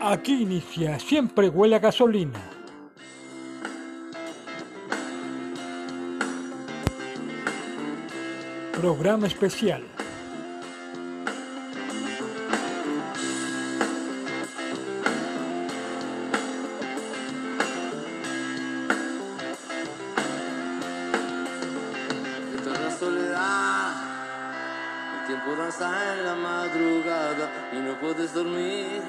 Aquí inicia, siempre huele a gasolina. Programa especial. Eterna soledad, el tiempo danza en la madrugada y no puedes dormir.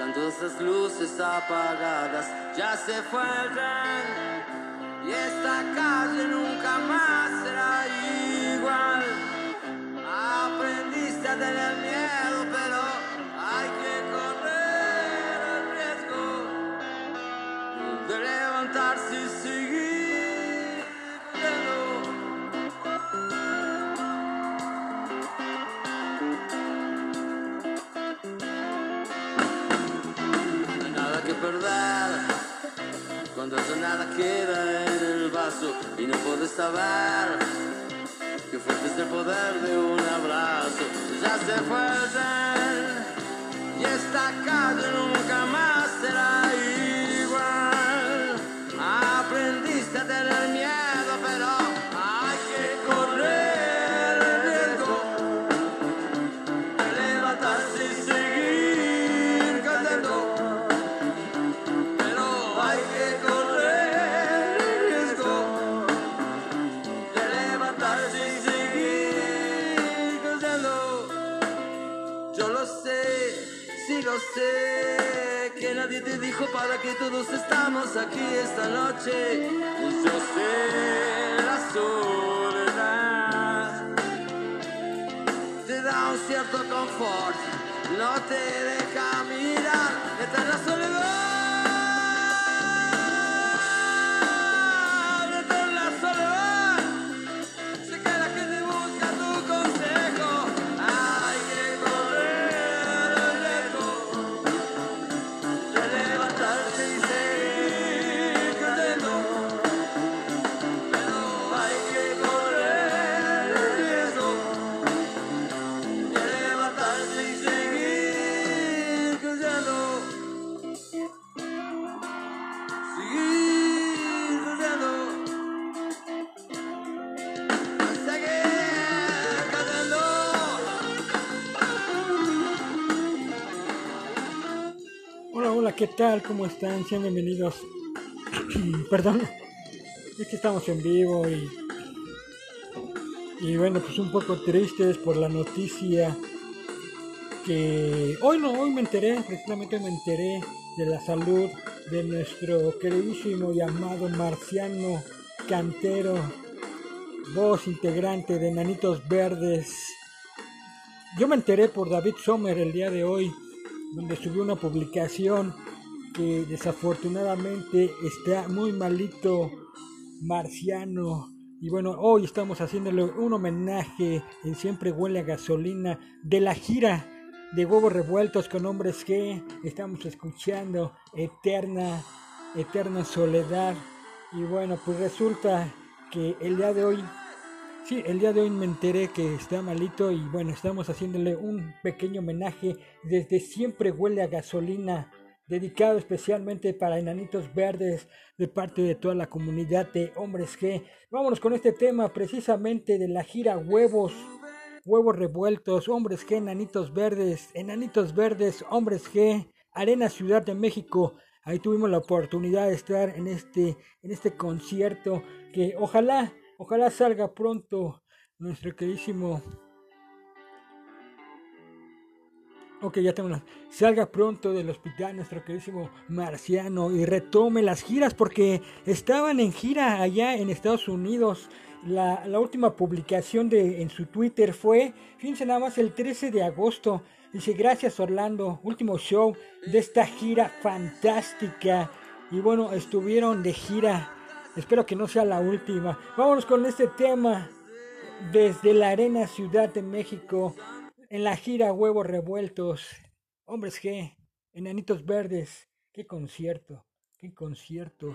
Están todas las luces apagadas, ya se fue el tren y esta calle nunca más será igual. Aprendiste tener miedo, cuando ya nada queda en el vaso y no puedes saber que fuerte es el poder de un abrazo. Ya se fue todos estamos aquí esta noche. Yo sé la soledad te da un cierto confort, no te deja mirar, está la soledad, Hola, hola, ¿qué tal? ¿Cómo están? Sean bienvenidos. Perdón, es que estamos en vivo y. Y bueno, pues un poco tristes por la noticia que hoy no, hoy me enteré, precisamente me enteré de la salud de nuestro queridísimo y amado marciano cantero, voz integrante de Nanitos Verdes. Yo me enteré por David Sommer el día de hoy, donde subió una publicación que desafortunadamente está muy malito Marciano. Y bueno, hoy estamos haciéndole un homenaje en Siempre Huele a Gasolina de la gira de Huevos Revueltos con Hombres G. Estamos escuchando Eterna, Eterna Soledad. Y bueno, pues resulta que el día de hoy Sí, el día de hoy me enteré que está malito y bueno, estamos haciéndole un pequeño homenaje desde Siempre Huele a Gasolina, dedicado especialmente para Enanitos Verdes de parte de toda la comunidad de Hombres G. Vámonos con este tema precisamente de la gira Huevos, Huevos Revueltos, Hombres G, Enanitos Verdes, Enanitos Verdes, Hombres G, Arena Ciudad de México. Ahí tuvimos la oportunidad de estar en este, en este concierto que ojalá Ojalá salga pronto nuestro queridísimo. Ok, ya tengo una. Salga pronto del hospital nuestro queridísimo Marciano y retome las giras porque estaban en gira allá en Estados Unidos. La, la última publicación de, en su Twitter fue, fíjense nada más, el 13 de agosto. Dice, gracias Orlando, último show de esta gira fantástica. Y bueno, estuvieron de gira. Espero que no sea la última. Vámonos con este tema desde la Arena Ciudad de México en la gira Huevos Revueltos. Hombres G, Enanitos Verdes. Qué concierto, qué concierto.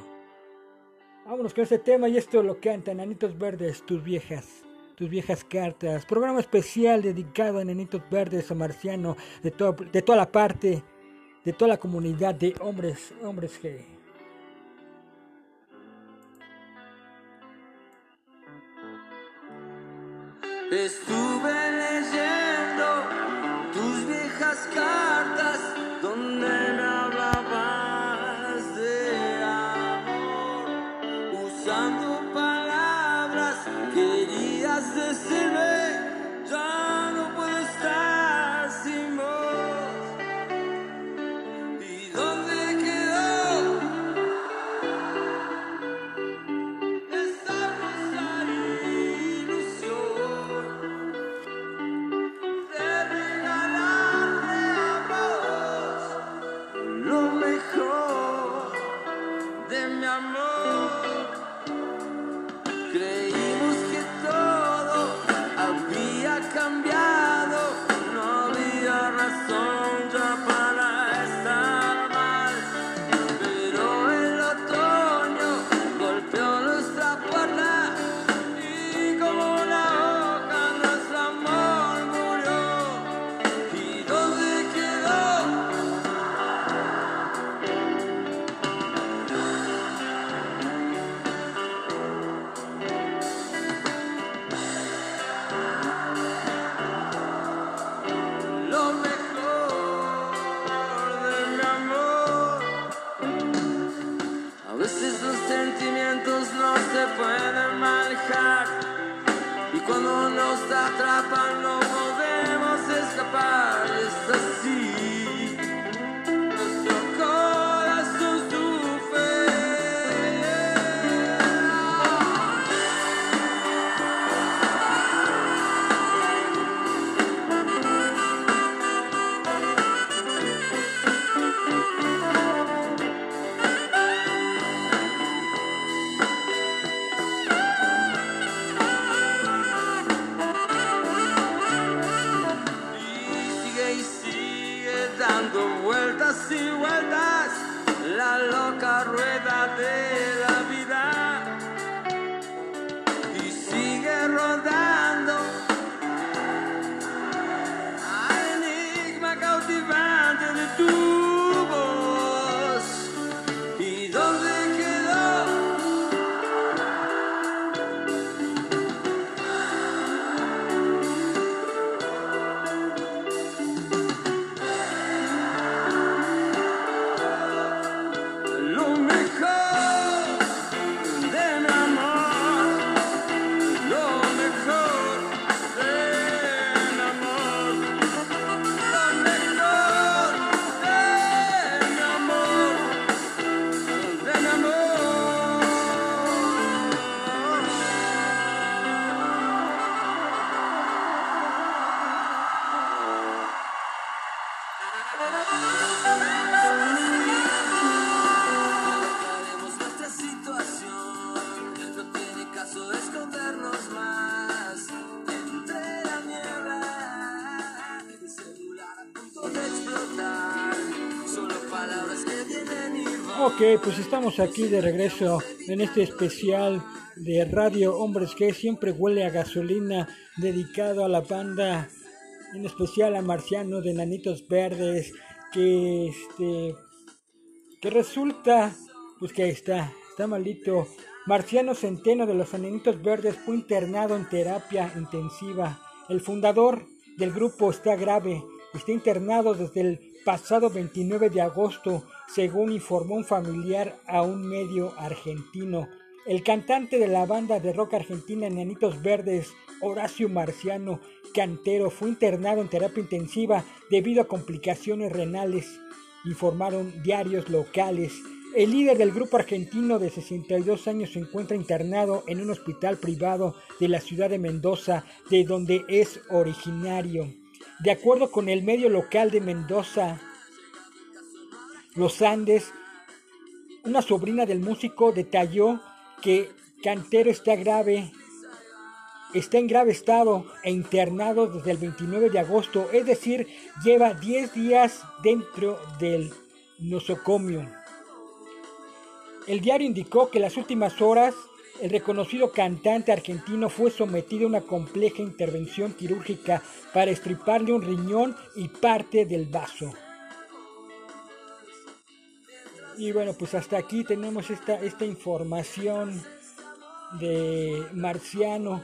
Vámonos con este tema y esto lo canta Enanitos Verdes, tus viejas. Tus viejas cartas. Programa especial dedicado a Enanitos Verdes, a Marciano, de, de toda la parte de toda la comunidad de hombres, hombres gay. Eres. De mi amor? Veces los sentimientos no se pueden manejar y cuando nos atrapan no podemos escapar. Es Ok, pues estamos aquí de regreso en este especial de Radio Hombres que siempre huele a gasolina dedicado a la banda, en especial a Marciano de Nanitos Verdes, que este que resulta pues que está, está malito. Marciano Centeno de los Nanitos Verdes fue internado en terapia intensiva. El fundador del grupo está grave, está internado desde el pasado 29 de agosto, según informó un familiar a un medio argentino. El cantante de la banda de rock argentina Nanitos Verdes, Horacio Marciano Cantero, fue internado en terapia intensiva debido a complicaciones renales, informaron diarios locales. El líder del grupo argentino de 62 años se encuentra internado en un hospital privado de la ciudad de Mendoza, de donde es originario. De acuerdo con el medio local de Mendoza, Los Andes, una sobrina del músico detalló que Cantero está grave, está en grave estado e internado desde el 29 de agosto, es decir, lleva 10 días dentro del nosocomio. El diario indicó que las últimas horas el reconocido cantante argentino fue sometido a una compleja intervención quirúrgica para estriparle un riñón y parte del vaso. Y bueno, pues hasta aquí tenemos esta, esta información de Marciano,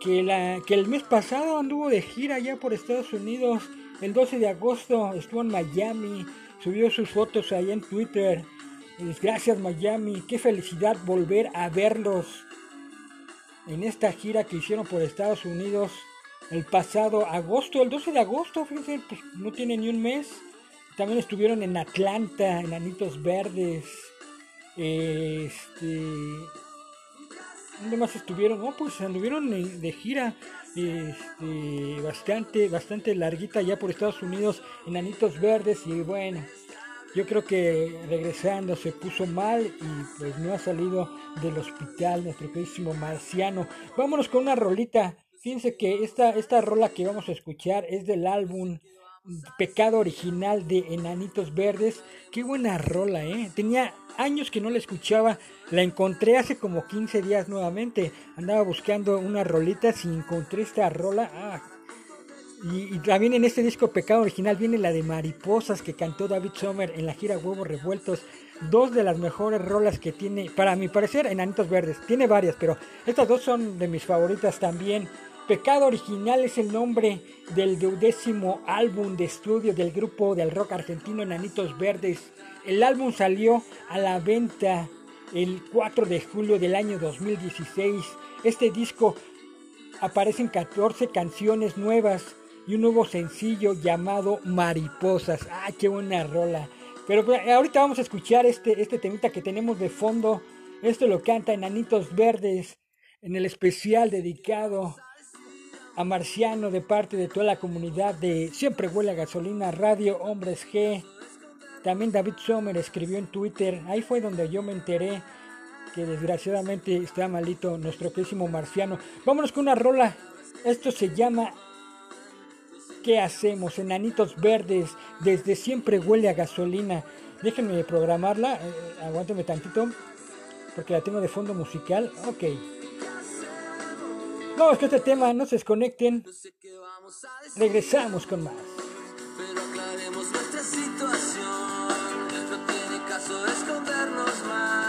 que, la, que el mes pasado anduvo de gira ya por Estados Unidos. El 12 de agosto estuvo en Miami, subió sus fotos ahí en Twitter. Gracias Miami, qué felicidad volver a verlos en esta gira que hicieron por Estados Unidos el pasado agosto, el 12 de agosto, fíjense, pues no tiene ni un mes. También estuvieron en Atlanta, en Anitos Verdes. Este. ¿Dónde más estuvieron? No, pues anduvieron de gira este, bastante, bastante larguita ya por Estados Unidos, en Anitos Verdes. Y bueno, yo creo que regresando se puso mal y pues no ha salido del hospital nuestro queridísimo marciano. Vámonos con una rolita. Fíjense que esta, esta rola que vamos a escuchar es del álbum Pecado Original de Enanitos Verdes. Qué buena rola, ¿eh? Tenía años que no la escuchaba. La encontré hace como 15 días nuevamente. Andaba buscando una rolita y encontré esta rola. Ah. Y, también en este disco Pecado Original viene la de Mariposas que cantó David Sommer en la gira Huevos Revueltos. Dos de las mejores rolas que tiene, para mi parecer, Enanitos Verdes. Tiene varias, pero estas dos son de mis favoritas también. Pecado Original es el nombre del duodécimo álbum de estudio del grupo del rock argentino Enanitos Verdes. El álbum salió a la venta el 4 de julio del año 2016. Este disco aparecen 14 canciones nuevas y un nuevo sencillo llamado Mariposas. ¡Ah, qué buena rola! Pero pues, ahorita vamos a escuchar este, este temita que tenemos de fondo. Esto lo canta Enanitos Verdes en el especial dedicado a Marciano de parte de toda la comunidad de Siempre Huele a Gasolina Radio Hombres G. También David Sommer escribió en Twitter, ahí fue donde yo me enteré que desgraciadamente está malito nuestro querísimo Marciano. Vámonos con una rola, esto se llama ¿Qué hacemos? Enanitos verdes, desde siempre huele a gasolina. Déjenme programarla, eh, aguánteme tantito, porque la tengo de fondo musical. Ok. Vamos que este tema, no se desconecten. Regresamos con más. Pero aclaremos nuestra situación. No tiene caso escondernos más.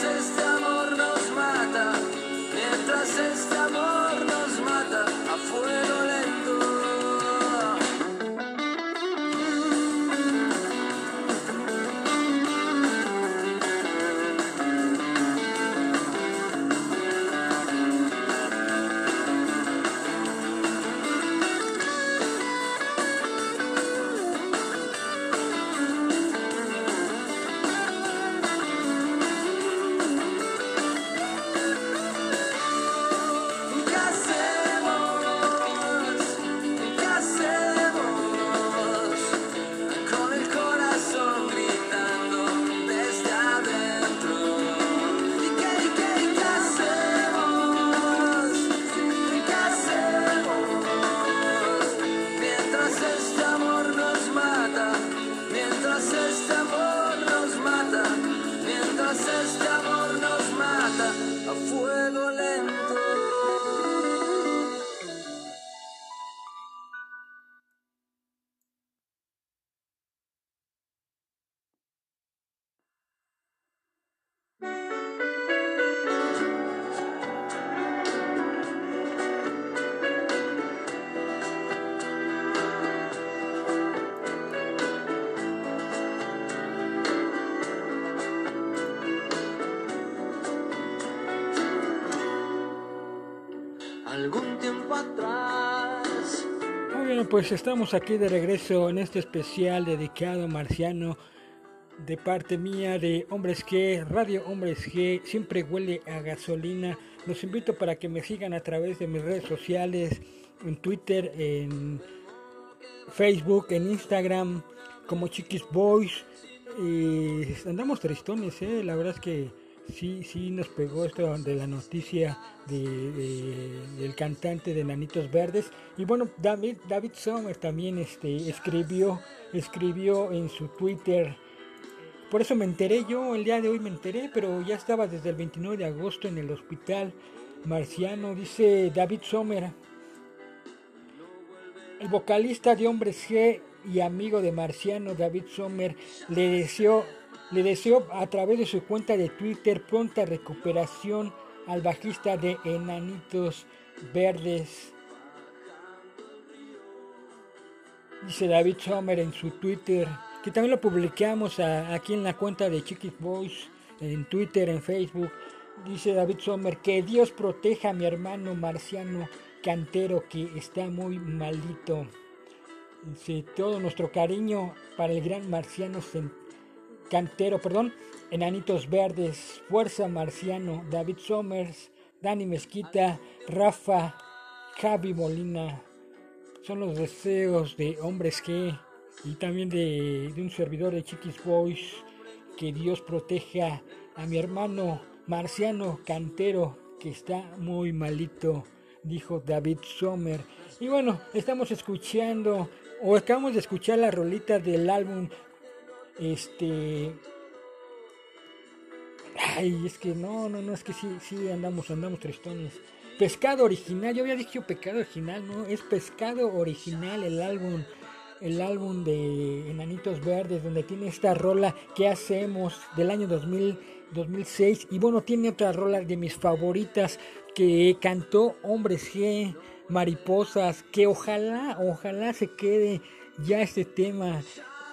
Este amor nos mata, mientras este amor algún tiempo atrás. Bueno, pues estamos aquí de regreso en este especial dedicado a Marciano de parte mía de Hombres G, Radio Hombres G, siempre huele a gasolina. Los invito para que me sigan a través de mis redes sociales, en Twitter, en Facebook, en Instagram, como Chiquis Boys. Y andamos tristones, ¿eh? la verdad es que sí, sí nos pegó esto de la noticia de, del cantante de Nanitos Verdes. Y bueno, David, David Sommer también este, escribió, escribió en su Twitter. Por eso me enteré yo, el día de hoy me enteré, pero ya estaba desde el 29 de agosto en el hospital marciano, dice David Sommer. El vocalista de Hombres G y amigo de Marciano, David Sommer, le deseó, le deseó a través de su cuenta de Twitter pronta recuperación al bajista de Enanitos Verdes. Dice David Sommer en su Twitter, que también lo publicamos aquí en la cuenta de Chiquis Boys, en Twitter, en Facebook. Dice David Sommer, que Dios proteja a mi hermano marciano cantero que está muy maldito. Dice, todo nuestro cariño para el gran marciano cantero, perdón, Enanitos Verdes, Fuerza Marciano, David Somers, Dani Mezquita, Rafa, Javi Molina. Son los deseos de hombres que y también de, un servidor de Chiquis Boys. Que Dios proteja a mi hermano Marciano Cantero que está muy malito, dijo David Sommer. Y bueno, estamos escuchando o acabamos de escuchar la rolita del álbum este Ay, es que no, no, no, es que sí, sí andamos, andamos tristones. Pescado original, yo había dicho pecado original, no, es pescado original el álbum, el álbum de Enanitos Verdes, donde tiene esta rola que hacemos del año 2000, 2006. Y bueno, tiene otra rola de mis favoritas que cantó Hombres G, Mariposas, que ojalá, ojalá se quede ya este tema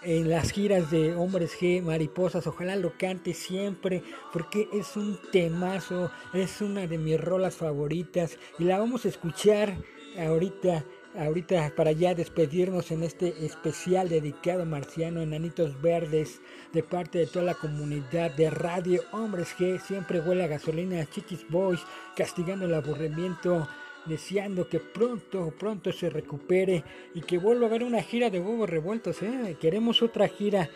en las giras de Hombres G, Mariposas, ojalá lo cante siempre, porque es un temazo, es una de mis rolas favoritas y la vamos a escuchar ahorita, ahorita para ya despedirnos en este especial dedicado a Marciano, Enanitos Verdes, de parte de toda la comunidad de Radio Hombres G, siempre huele a gasolina, Chiquis Boys, castigando el aburrimiento deseando que pronto, pronto se recupere y que vuelva a haber una gira de huevos revueltos. ¿eh? Queremos otra gira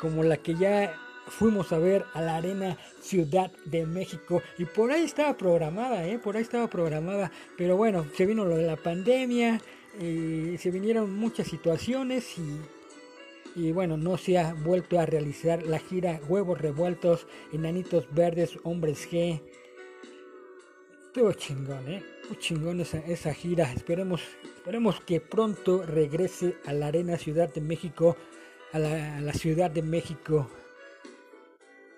como la que ya fuimos a ver a la Arena Ciudad de México y por ahí estaba programada, ¿eh? por ahí estaba programada, pero bueno, se vino lo de la pandemia, eh, se vinieron muchas situaciones y, y bueno, no se ha vuelto a realizar la gira Huevos Revueltos, Enanitos Verdes, Hombres G. Todo chingón, ¿eh? Muy chingón esa, esa gira. Esperemos, esperemos que pronto regrese a la Arena Ciudad de México. A la, Ciudad de México.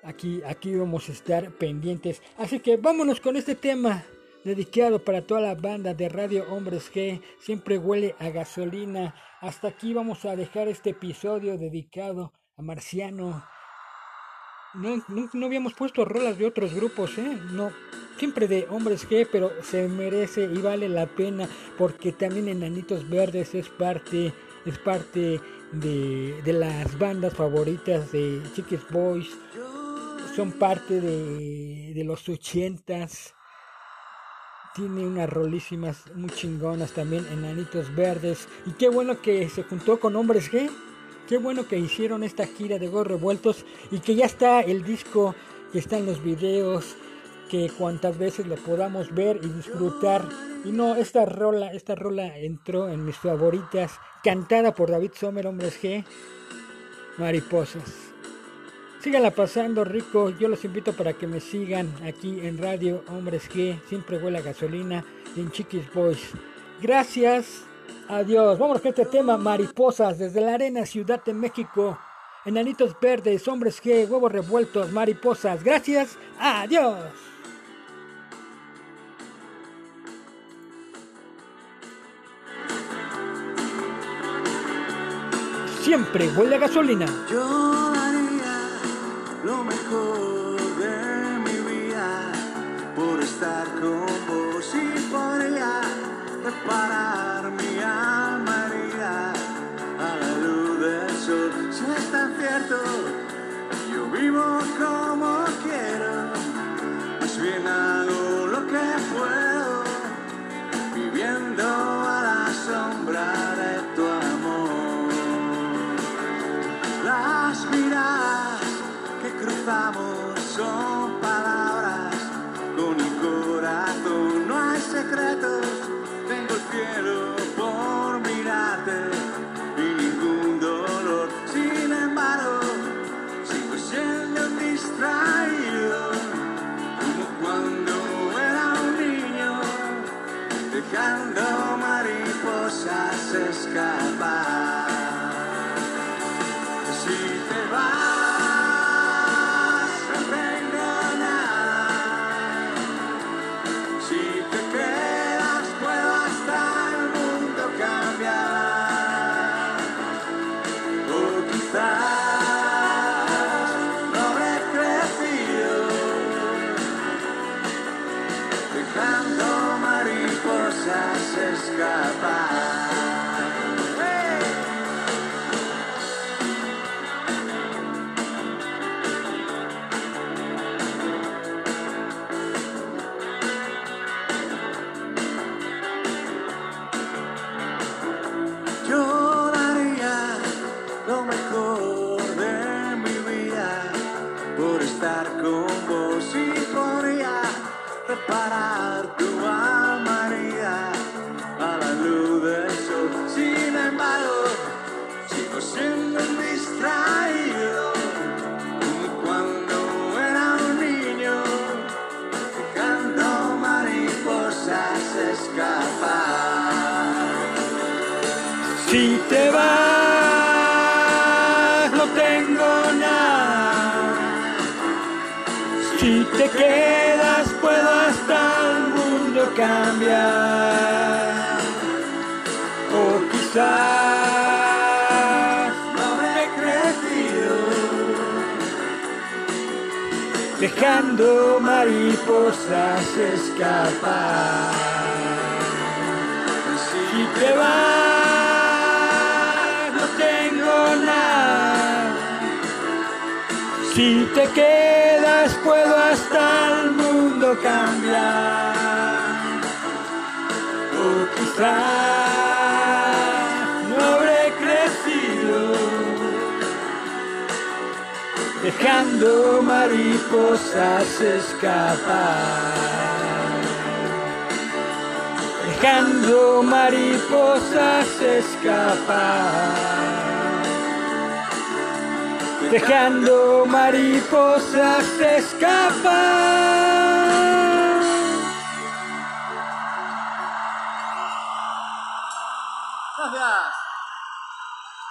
Aquí, aquí vamos a estar pendientes. Así que vámonos con este tema dedicado para toda la banda de Radio Hombres G. Siempre huele a gasolina. Hasta aquí vamos a dejar este episodio dedicado a Marciano. No, no, habíamos puesto rolas de otros grupos, ¿eh? No, siempre de hombres G, pero se merece y vale la pena porque también Enanitos Verdes es parte, es parte de, de las bandas favoritas de Chiquis Boys, son parte de, de los ochentas. Tiene unas rolísimas muy chingonas también, Enanitos Verdes. Y qué bueno que se juntó con Hombres G. Qué bueno que hicieron esta gira de Go Revueltos y que ya está el disco, que está en los videos, que cuantas veces lo podamos ver y disfrutar. Y no, esta rola, esta rola entró en mis favoritas, cantada por David Sommer, Hombres G, Mariposas. Síganla pasando rico, yo los invito para que me sigan aquí en Radio Hombres G, siempre huele a gasolina en Chiquis Boys. Gracias, Adiós. Vámonos con este tema, mariposas, desde la arena Ciudad de México. Enanitos verdes, hombres G, huevos revueltos, mariposas. Gracias. Adiós. Siempre huele a gasolina. Yo haría lo mejor de mi vida por estar con vos y podría reparar. and I. cambiar. O quizás no he crecido, dejando mariposas escapar. Si te vas, no tengo nada. Si te quedas, puedo hasta el mundo cambiar quizá no habré crecido, dejando mariposas escapar, dejando mariposas escapar, dejando mariposas escapar.